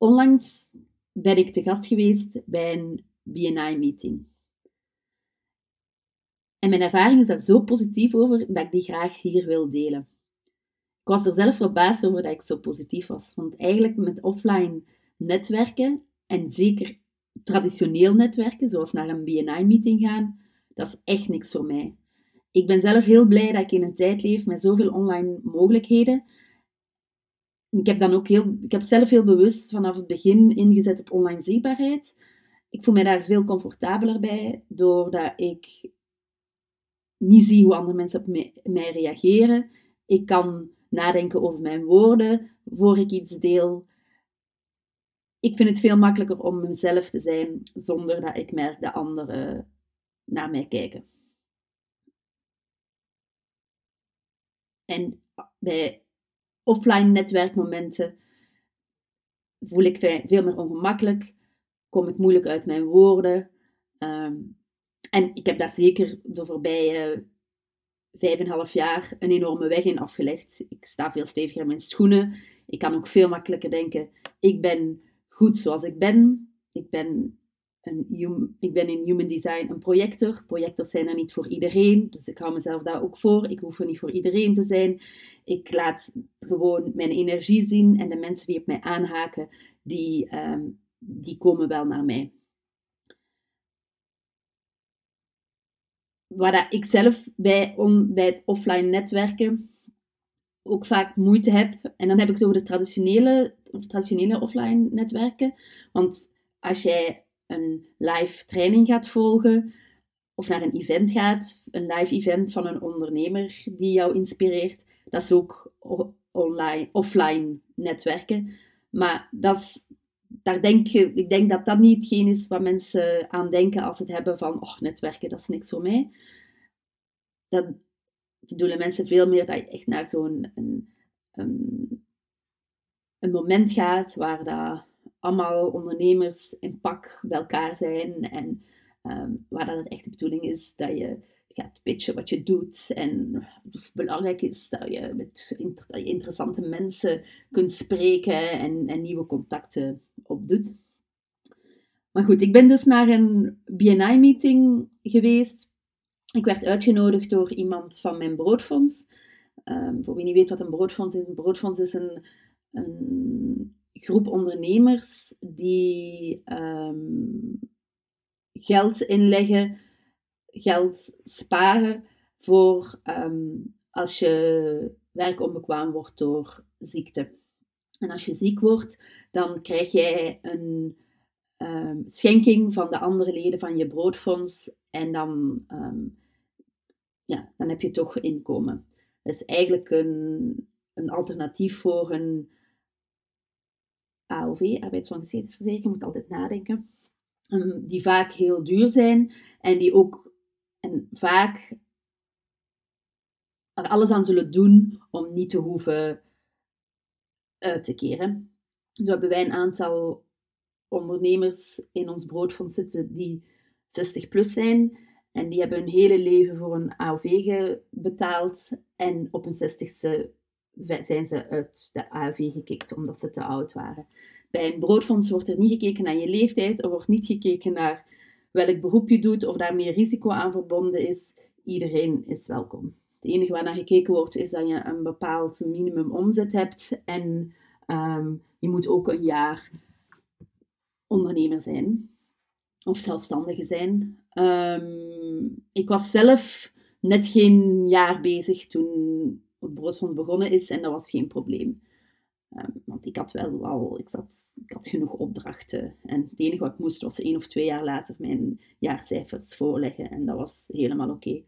onlangs ben ik te gast geweest bij een BNI-meeting. En mijn ervaring is daar zo positief over dat ik die graag hier wil delen. Ik was er zelf verbaasd over dat ik zo positief was. Want eigenlijk met offline netwerken, en zeker traditioneel netwerken, zoals naar een BNI-meeting gaan, dat is echt niks voor mij. Ik ben zelf heel blij dat ik in een tijd leef met zoveel online mogelijkheden. Ik heb, dan ook heel, ik heb zelf heel bewust vanaf het begin ingezet op online zichtbaarheid. Ik voel mij daar veel comfortabeler bij, doordat ik niet zie hoe andere mensen op mij, reageren. Ik kan nadenken over mijn woorden voor ik iets deel. Ik vind het veel makkelijker om mezelf te zijn zonder dat ik merk dat anderen naar mij kijken. En bij offline netwerkmomenten voel ik veel meer ongemakkelijk, kom ik moeilijk uit mijn woorden. Ehm, en ik heb daar zeker de voorbije vijf en half jaar een enorme weg in afgelegd. Ik sta veel steviger in mijn schoenen. Ik kan ook veel makkelijker denken, ik ben goed zoals ik ben. Ik ben, ik ben in Human Design een projector. Projectors zijn er niet voor iedereen, dus ik hou mezelf daar ook voor. Ik hoef er niet voor iedereen te zijn. Ik laat gewoon mijn energie zien en de mensen die op mij aanhaken, die, ehm, die komen wel naar mij. waar ik zelf bij, on, bij het offline netwerken ook vaak moeite heb. En dan heb ik het over de traditionele, of traditionele offline netwerken. Want als jij een live training gaat volgen, of naar een event gaat, een live event van een ondernemer die jou inspireert, dat is ook online, offline netwerken. Maar dat is daar denk je, ik denk dat dat niet hetgeen is wat mensen aan denken als ze het hebben van, oh, netwerken, dat is niks voor mij. Dat bedoelen mensen veel meer dat je echt naar zo'n een, een, moment gaat waar dat allemaal ondernemers in pak bij elkaar zijn en ehm, waar dat echt de bedoeling is dat je gaat pitchen wat je doet. En belangrijk is dat je met interessante mensen kunt spreken en, en nieuwe contacten opdoet. Maar goed, ik ben dus naar een BNI-meeting geweest. Ik werd uitgenodigd door iemand van mijn broodfonds. Um, voor wie niet weet wat een broodfonds is, een broodfonds is een, een groep ondernemers die um, geld inleggen geld sparen voor ehm, als je werk onbekwaam wordt door ziekte. En als je ziek wordt, dan krijg jij een um, schenking van de andere leden van je broodfonds en dan, ehm, ja, dan heb je toch inkomen. Dat is eigenlijk een, een alternatief voor een AOV, arbeidsongeschiktheidsverzekering, moet altijd nadenken, die vaak heel duur zijn en die ook en vaak er alles aan zullen doen om niet te hoeven uit te keren. Zo hebben wij een aantal ondernemers in ons broodfonds zitten die 60 plus zijn. En die hebben hun hele leven voor een AOV betaald. En op hun 60ste zijn ze uit de AOV gekikt omdat ze te oud waren. Bij een broodfonds wordt er niet gekeken naar je leeftijd. Er wordt niet gekeken naar welk beroep je doet of daar meer risico aan verbonden is, iedereen is welkom. Het enige waar naar gekeken wordt is dat je een bepaald minimum omzet hebt en ehm, je moet ook een jaar ondernemer zijn of zelfstandige zijn. Ehm, ik was zelf net geen jaar bezig toen het broodfonds begonnen is en dat was geen probleem. Ehm, want ik had wel al, ik, zat, ik had genoeg opdrachten. En het enige wat ik moest was één of twee jaar later mijn jaarcijfers voorleggen. En dat was helemaal oké.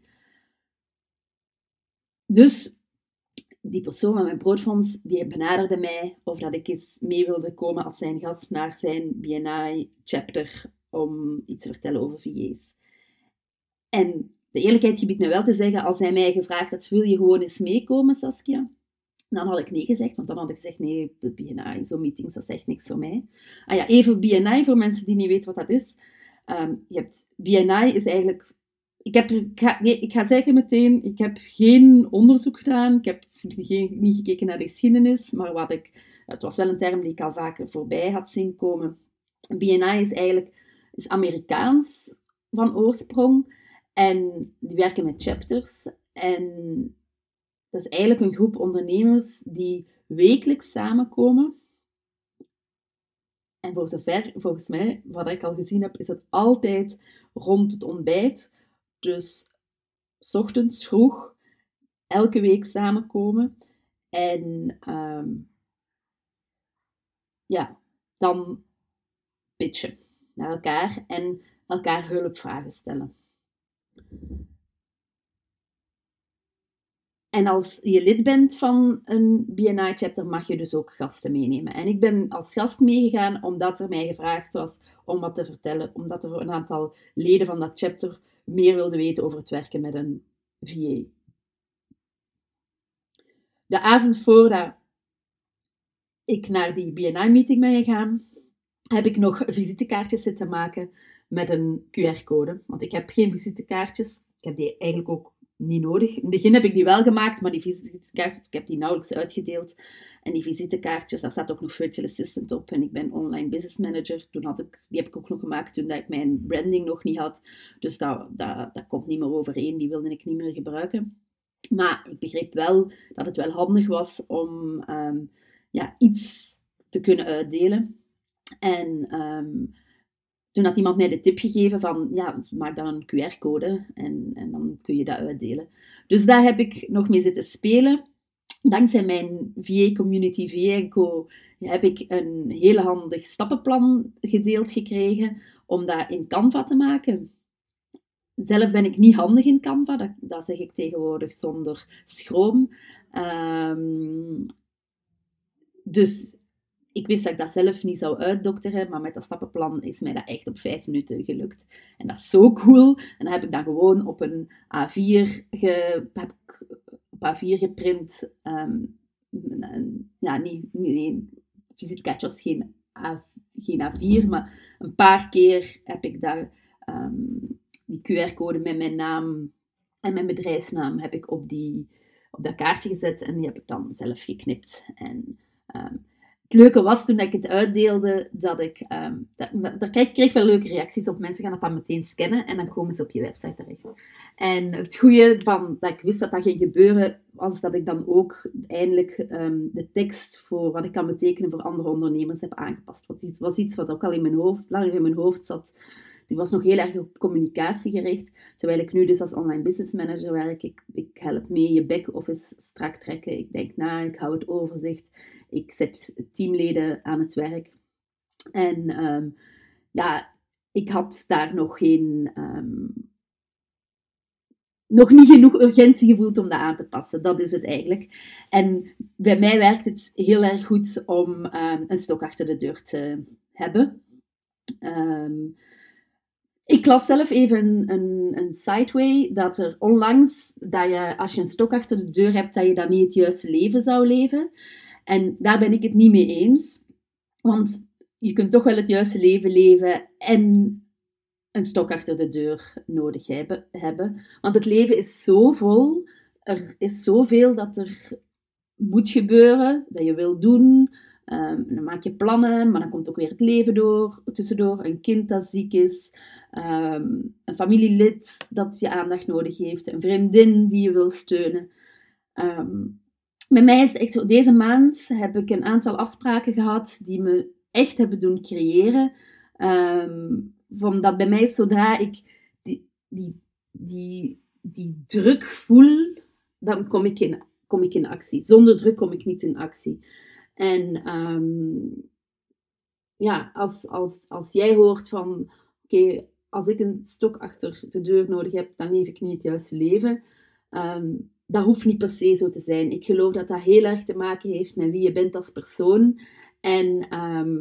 Dus die persoon van mijn broodfonds, die benaderde mij of dat ik eens mee wilde komen als zijn gast naar zijn BNI-chapter om iets te vertellen over VA's. En de eerlijkheid gebiedt me wel te zeggen, als hij mij gevraagd had, wil je gewoon eens meekomen, Saskia? Dan had ik nee gezegd, want dan had ik gezegd, nee, BNI, zo'n meetings, dat is echt niks voor mij. Ah ja, even BNI, voor mensen die niet weten wat dat is. Um, je hebt, BNI is eigenlijk... Ik, heb, ik, ga, zeggen meteen, ik heb geen onderzoek gedaan, ik heb niet gekeken naar de geschiedenis, maar wat ik het was wel een term die ik al vaker voorbij had zien komen. BNI is eigenlijk is Amerikaans van oorsprong en die werken met chapters. En dat is eigenlijk een groep ondernemers die wekelijks samenkomen. En voor zover, volgens mij, wat ik al gezien heb, is het altijd rond het ontbijt. Dus s ochtends vroeg, elke week samenkomen. En ehm, ja, dan pitchen naar elkaar en elkaar hulpvragen stellen. En als je lid bent van een BNI-chapter, mag je dus ook gasten meenemen. En ik ben als gast meegegaan omdat er mij gevraagd was om wat te vertellen, omdat er een aantal leden van dat chapter meer wilden weten over het werken met een VA. De avond voordat ik naar die BNI-meeting ben gegaan, heb ik nog visitekaartjes zitten maken met een QR-code. Want ik heb geen visitekaartjes. Ik heb die eigenlijk ook niet nodig. In het begin heb ik die wel gemaakt, maar die visitekaartjes, ik heb die nauwelijks uitgedeeld. En die visitekaartjes, daar staat ook nog Virtual Assistant op. En ik ben online business manager. Toen had ik, die heb ik ook nog gemaakt toen dat ik mijn branding nog niet had. Dus dat, dat, dat komt niet meer overeen. Die wilde ik niet meer gebruiken. Maar ik begreep wel dat het wel handig was om ehm, ja, iets te kunnen uitdelen. En um, toen had iemand mij de tip gegeven van, ja, maak dan een QR-code en, en dan kun je dat uitdelen. Dus daar heb ik nog mee zitten spelen. Dankzij mijn VA Community VA Co heb ik een hele handig stappenplan gedeeld gekregen om dat in Canva te maken. Zelf ben ik niet handig in Canva, dat, dat zeg ik tegenwoordig zonder schroom. Um, dus ik wist dat ik dat zelf niet zou uitdokteren, maar met dat stappenplan is mij dat echt op vijf minuten gelukt. En dat is zo cool. En dan heb ik dan gewoon op een A4, ge, heb ik op A4 geprint. Um, ja, niet, niet visitekaartje was geen, A, geen A4, maar een paar keer heb ik daar um, die QR-code met mijn naam en mijn bedrijfsnaam heb ik op, die, op dat kaartje gezet en die heb ik dan zelf geknipt. En um, het leuke was toen ik het uitdeelde, dat ik, um, dat, kreeg, kreeg wel leuke reacties op. Mensen gaan dat dan meteen scannen en dan komen ze op je website terecht. En het goede van dat ik wist dat dat ging gebeuren, was dat ik dan ook eindelijk um, de tekst voor wat ik kan betekenen voor andere ondernemers heb aangepast. Dat iets, was iets wat ook al in mijn hoofd, langer in mijn hoofd zat. Die was nog heel erg op communicatie gericht. Terwijl ik nu dus als online business manager werk. Ik, ik help mee je back-office strak trekken. Ik denk na, ik hou het overzicht ik zet teamleden aan het werk. En ehm, ja, ik had daar nog geen. Ehm, nog niet genoeg urgentie gevoeld om dat aan te passen. Dat is het eigenlijk. En bij mij werkt het heel erg goed om um, een stok achter de deur te hebben. ik las zelf even een, een, een sideway dat er onlangs, dat je als je een stok achter de deur hebt, dat je dan niet het juiste leven zou leven. En daar ben ik het niet mee eens. Want je kunt toch wel het juiste leven leven en een stok achter de deur nodig hebben. Want het leven is zo vol, er is zoveel dat er moet gebeuren, dat je wil doen. Um, dan maak je plannen, maar dan komt ook weer het leven door, tussendoor. Een kind dat ziek is, um, een familielid dat je aandacht nodig heeft, een vriendin die je wil steunen. Um, met mij is echt zo, deze maand heb ik een aantal afspraken gehad die me echt hebben doen creëren. Omdat bij mij, zodra ik die, die, die, die druk voel, dan kom ik, in, kom ik in actie. Zonder druk kom ik niet in actie. En um, ja, als, als, als jij hoort van, oké, als ik een stok achter de deur nodig heb, dan leef ik niet het juiste leven. Um, dat hoeft niet per se zo te zijn. Ik geloof dat dat heel erg te maken heeft met wie je bent als persoon. En ehm,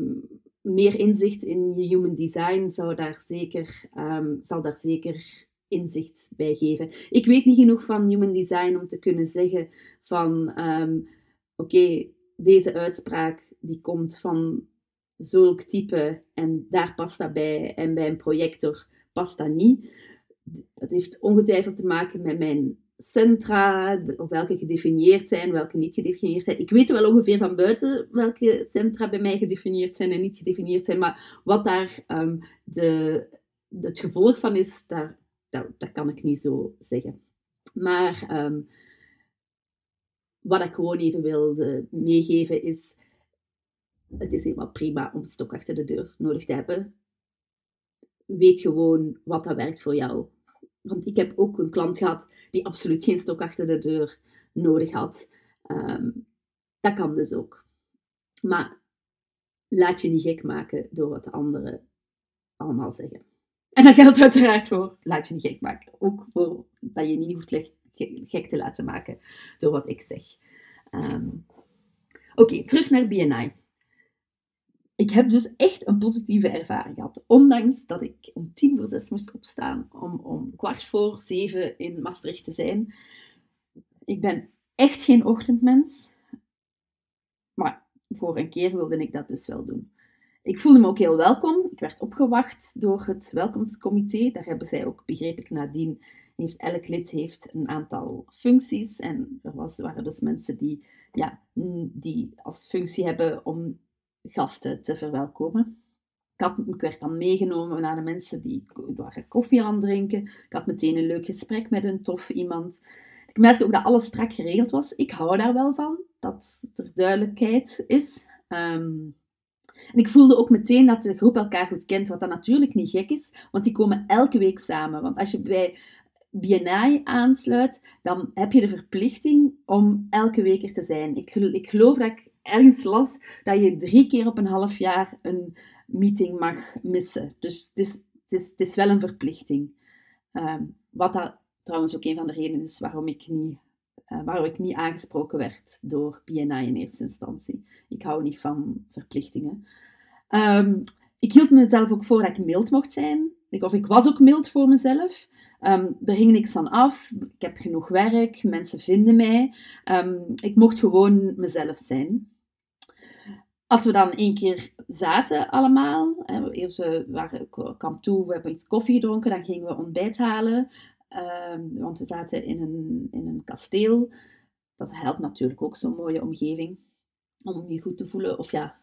meer inzicht in je human design zou daar zeker, um, zal daar zeker inzicht bij geven. Ik weet niet genoeg van human design om te kunnen zeggen van ehm, oké, deze uitspraak die komt van zulk type en daar past dat bij en bij een projector past dat niet. Dat heeft ongetwijfeld te maken met mijn centra, of welke gedefinieerd zijn, welke niet gedefinieerd zijn. Ik weet wel ongeveer van buiten welke centra bij mij gedefinieerd zijn en niet gedefinieerd zijn, maar wat daar ehm, de, het gevolg van is, daar, dat, kan ik niet zo zeggen. Maar ehm, wat ik gewoon even wilde meegeven is, het is helemaal prima om stok achter de deur nodig te hebben. Weet gewoon wat dat werkt voor jou. Want ik heb ook een klant gehad die absoluut geen stok achter de deur nodig had. Ehm, dat kan dus ook. Maar laat je niet gek maken door wat de anderen allemaal zeggen. En dat geldt uiteraard voor, laat je niet gek maken. Ook voor dat je niet hoeft gek te laten maken door wat ik zeg. Ehm, oké, terug naar BNI. Ik heb dus echt een positieve ervaring gehad. Ondanks dat ik om tien voor zes moest opstaan om om kwart voor zeven in Maastricht te zijn. Ik ben echt geen ochtendmens. Maar voor een keer wilde ik dat dus wel doen. Ik voelde me ook heel welkom. Ik werd opgewacht door het welkomstcomité. Daar hebben zij ook, begreep ik nadien, heeft, elk lid heeft een aantal functies. En er was, waren dus mensen die, ja, die als functie hebben om gasten te verwelkomen. Ik, had, werd dan meegenomen naar de mensen die waren koffie aan het drinken. Ik had meteen een leuk gesprek met een tof iemand. Ik merkte ook dat alles strak geregeld was. Ik hou daar wel van, dat er duidelijkheid is. Ehm, en ik voelde ook meteen dat de groep elkaar goed kent, wat dan natuurlijk niet gek is, want die komen elke week samen. Want als je bij BNI aansluit, dan heb je de verplichting om elke week er te zijn. Ik, ik geloof dat ik ergens las dat je drie keer op een half jaar een meeting mag missen. Dus het is, het is, het is wel een verplichting. Ehm, wat dat trouwens ook een van de redenen is waarom ik niet, uh, waarom ik niet aangesproken werd door BNI in eerste instantie. Ik hou niet van verplichtingen. Ehm, ik hield mezelf ook voor dat ik mild mocht zijn. Of ik was ook mild voor mezelf. Um, er hing niks van af. Ik heb genoeg werk. Mensen vinden mij. ik mocht gewoon mezelf zijn. Als we dan één keer zaten allemaal, eerst we waren, kwam toe, we hebben iets koffie gedronken, dan gingen we ontbijt halen, ehm, want we zaten in een, in een kasteel. Dat helpt natuurlijk ook zo'n mooie omgeving om je goed te voelen. Of ja,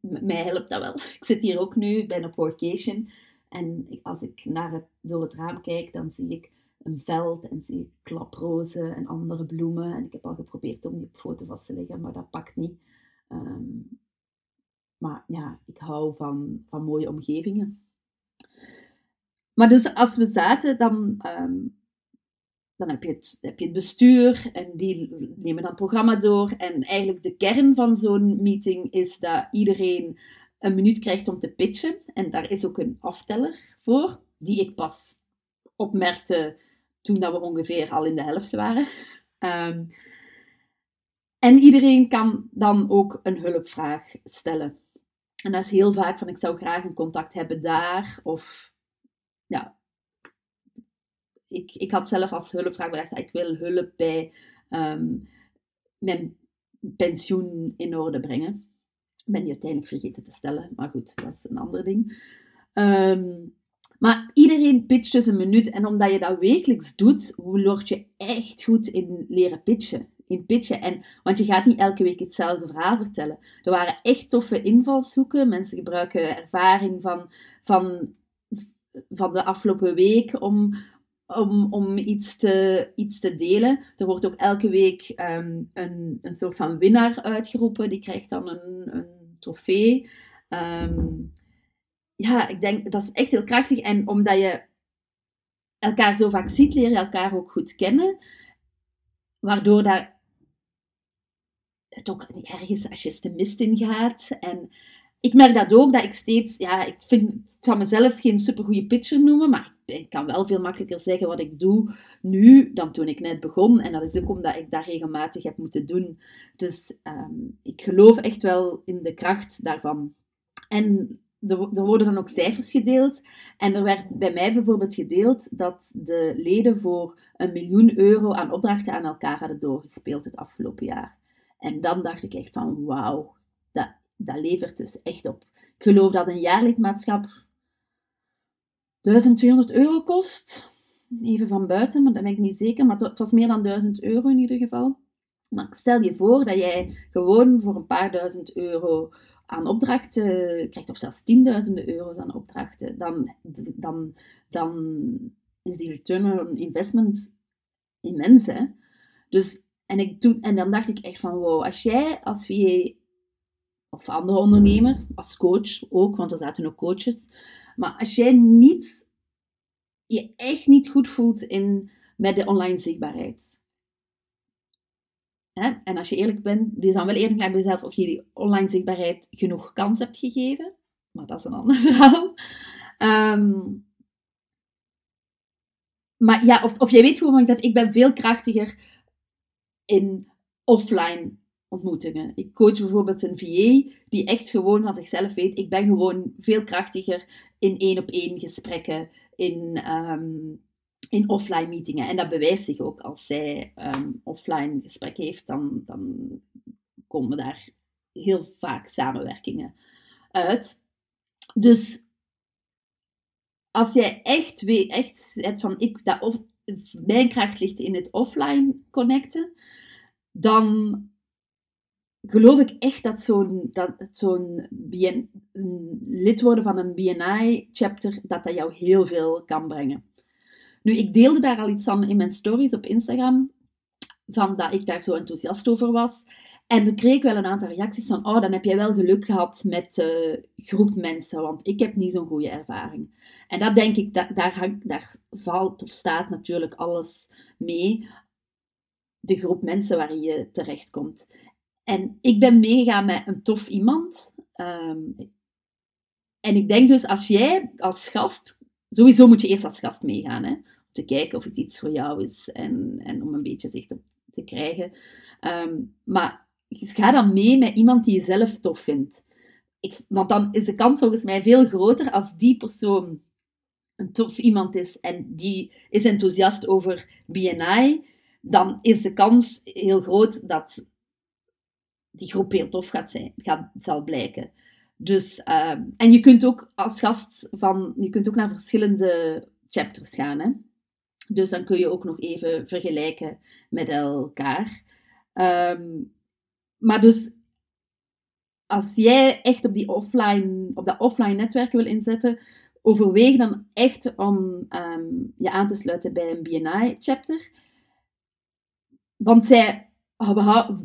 mij helpt dat wel. Ik zit hier ook nu, ben op workation. En als ik naar het, door het raam kijk, dan zie ik een veld en zie ik klaprozen en andere bloemen. En ik heb al geprobeerd om die op foto vast te leggen, maar dat pakt niet. Ehm, maar ja, ik hou van, van mooie omgevingen. Maar dus als we zaten, dan, ehm, dan heb, je het, heb je het bestuur en die nemen dan programma door. En eigenlijk de kern van zo'n meeting is dat iedereen een minuut krijgt om te pitchen. En daar is ook een afteller voor, die ik pas opmerkte toen dat we ongeveer al in de helft waren. Ehm, en iedereen kan dan ook een hulpvraag stellen. En dat is heel vaak van ik zou graag een contact hebben daar. Of ja, ik, ik had zelf als hulpvraag bedacht, ik wil hulp bij ehm, mijn pensioen in orde brengen. Ben die uiteindelijk vergeten te stellen, maar goed, dat is een ander ding. Ehm, maar iedereen pitcht dus een minuut en omdat je dat wekelijks doet, word je echt goed in leren pitchen in pitchen. En, want je gaat niet elke week hetzelfde verhaal vertellen. Er waren echt toffe invalshoeken. Mensen gebruiken ervaring van, van, van de afgelopen week om, om, om iets, te, iets te delen. Er wordt ook elke week ehm, een, een soort van winnaar uitgeroepen. Die krijgt dan een, een trofee. Ehm, ja, ik denk dat is echt heel krachtig. En omdat je elkaar zo vaak ziet, leer je elkaar ook goed kennen. Waardoor daar ook ergens als je de mist in gaat. En ik merk dat ook, dat ik steeds, ja, ik vind van mezelf geen supergoeie pitcher noemen, maar ik kan wel veel makkelijker zeggen wat ik doe nu dan toen ik net begon. En dat is ook omdat ik dat regelmatig heb moeten doen. Dus ehm, ik geloof echt wel in de kracht daarvan. En er, worden dan ook cijfers gedeeld. En er werd bij mij bijvoorbeeld gedeeld dat de leden voor een miljoen euro aan opdrachten aan elkaar hadden doorgespeeld het afgelopen jaar. En dan dacht ik echt van wauw, dat, dat levert dus echt op. Ik geloof dat een jaarlidmaatschap 1200 euro kost. even van buiten, maar dat ben ik niet zeker. Maar het was meer dan 1000 euro in ieder geval. Maar stel je voor dat jij gewoon voor een paar duizend euro aan opdrachten krijgt, of zelfs tienduizenden euro's aan opdrachten, dan, dan, dan is die return on investment immens. Hè? Dus, en, ik doe, en dan dacht ik echt van, wow, als jij als VA of andere ondernemer, als coach ook, want er zaten ook coaches, maar als jij niet, je echt niet goed voelt in, met de online zichtbaarheid, hè, en als je eerlijk bent, wees dan wel eerlijk naar jezelf of je die online zichtbaarheid genoeg kans hebt gegeven, maar dat is een ander verhaal. Um, maar ja, of, of jij weet gewoon van jezelf, ik ben veel krachtiger in offline ontmoetingen. Ik coach bijvoorbeeld een VA die echt gewoon van zichzelf weet, ik ben gewoon veel krachtiger in één op één gesprekken, in, ehm, in offline meetingen. En dat bewijst zich ook als zij um, offline gesprek heeft, dan, dan komen daar heel vaak samenwerkingen uit. Dus als jij echt, weet, echt hebt van, ik, dat mijn kracht ligt in het offline connecten, dan geloof ik echt dat zo'n zo'n lid worden van een BNI-chapter, dat dat jou heel veel kan brengen. Nu, ik deelde daar al iets aan in mijn stories op Instagram, van dat ik daar zo enthousiast over was. En kreeg ik wel een aantal reacties van, oh, dan heb jij wel geluk gehad met de groep mensen, want ik heb niet zo'n goede ervaring. En dat denk ik, daar, daar valt of staat natuurlijk alles mee. De groep mensen waar je terechtkomt. En ik ben meegegaan met een tof iemand. Ehm, en ik denk dus, als jij als gast, sowieso moet je eerst als gast meegaan, hè, om te kijken of het iets voor jou is en, en om een beetje zicht op te krijgen. Ehm, maar ga dan mee met iemand die je zelf tof vindt. Ik, want dan is de kans volgens mij veel groter als die persoon een tof iemand is en die is enthousiast over BNI, dan is de kans heel groot dat die groep heel tof gaat zijn, gaat, zal blijken. Dus, uh, en je kunt ook als gast van, je kunt ook naar verschillende chapters gaan. Hè? Dus dan kun je ook nog even vergelijken met elkaar. Um, maar dus, als jij echt op, die offline, op dat offline netwerk wil inzetten, overweeg dan echt om um, je aan te sluiten bij een BNI-chapter. Want zij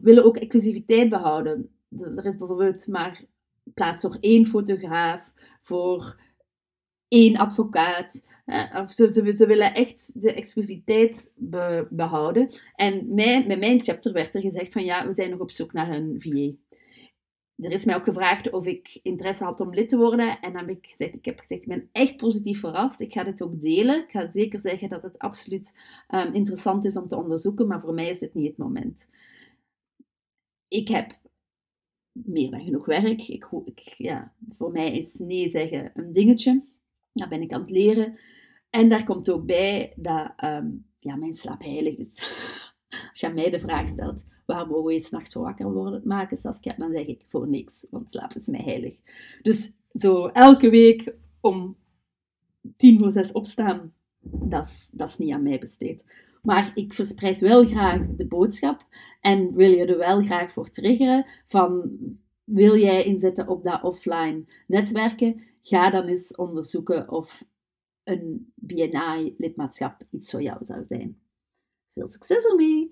willen ook exclusiviteit behouden. Er is bijvoorbeeld maar plaats voor één fotograaf, voor één advocaat. Of ze, ze, willen echt de exclusiviteit behouden. En mij, met mijn chapter werd er gezegd van ja, we zijn nog op zoek naar een VA er is mij ook gevraagd of ik interesse had om lid te worden. En dan heb ik gezegd, ik heb gezegd, ik ben echt positief verrast. Ik ga dit ook delen. Ik ga zeker zeggen dat het absoluut um, interessant is om te onderzoeken, maar voor mij is dit niet het moment. Ik heb meer dan genoeg werk. Ik, ik, ja, voor mij is nee zeggen een dingetje. Dat ben ik aan het leren. En daar komt ook bij dat um, ja, mijn slaap heilig is. Als je mij de vraag stelt, waar mogen je s'nachts wakker worden, maken, Saskia? Dan zeg ik voor niks, want slaap is mij heilig. Dus zo elke week om tien voor zes opstaan, dat is niet aan mij besteed. Maar ik verspreid wel graag de boodschap en wil je er wel graag voor triggeren van wil jij inzetten op dat offline netwerken, ga dan eens onderzoeken of een BNI-lidmaatschap iets voor jou zou zijn. Veel succes ermee!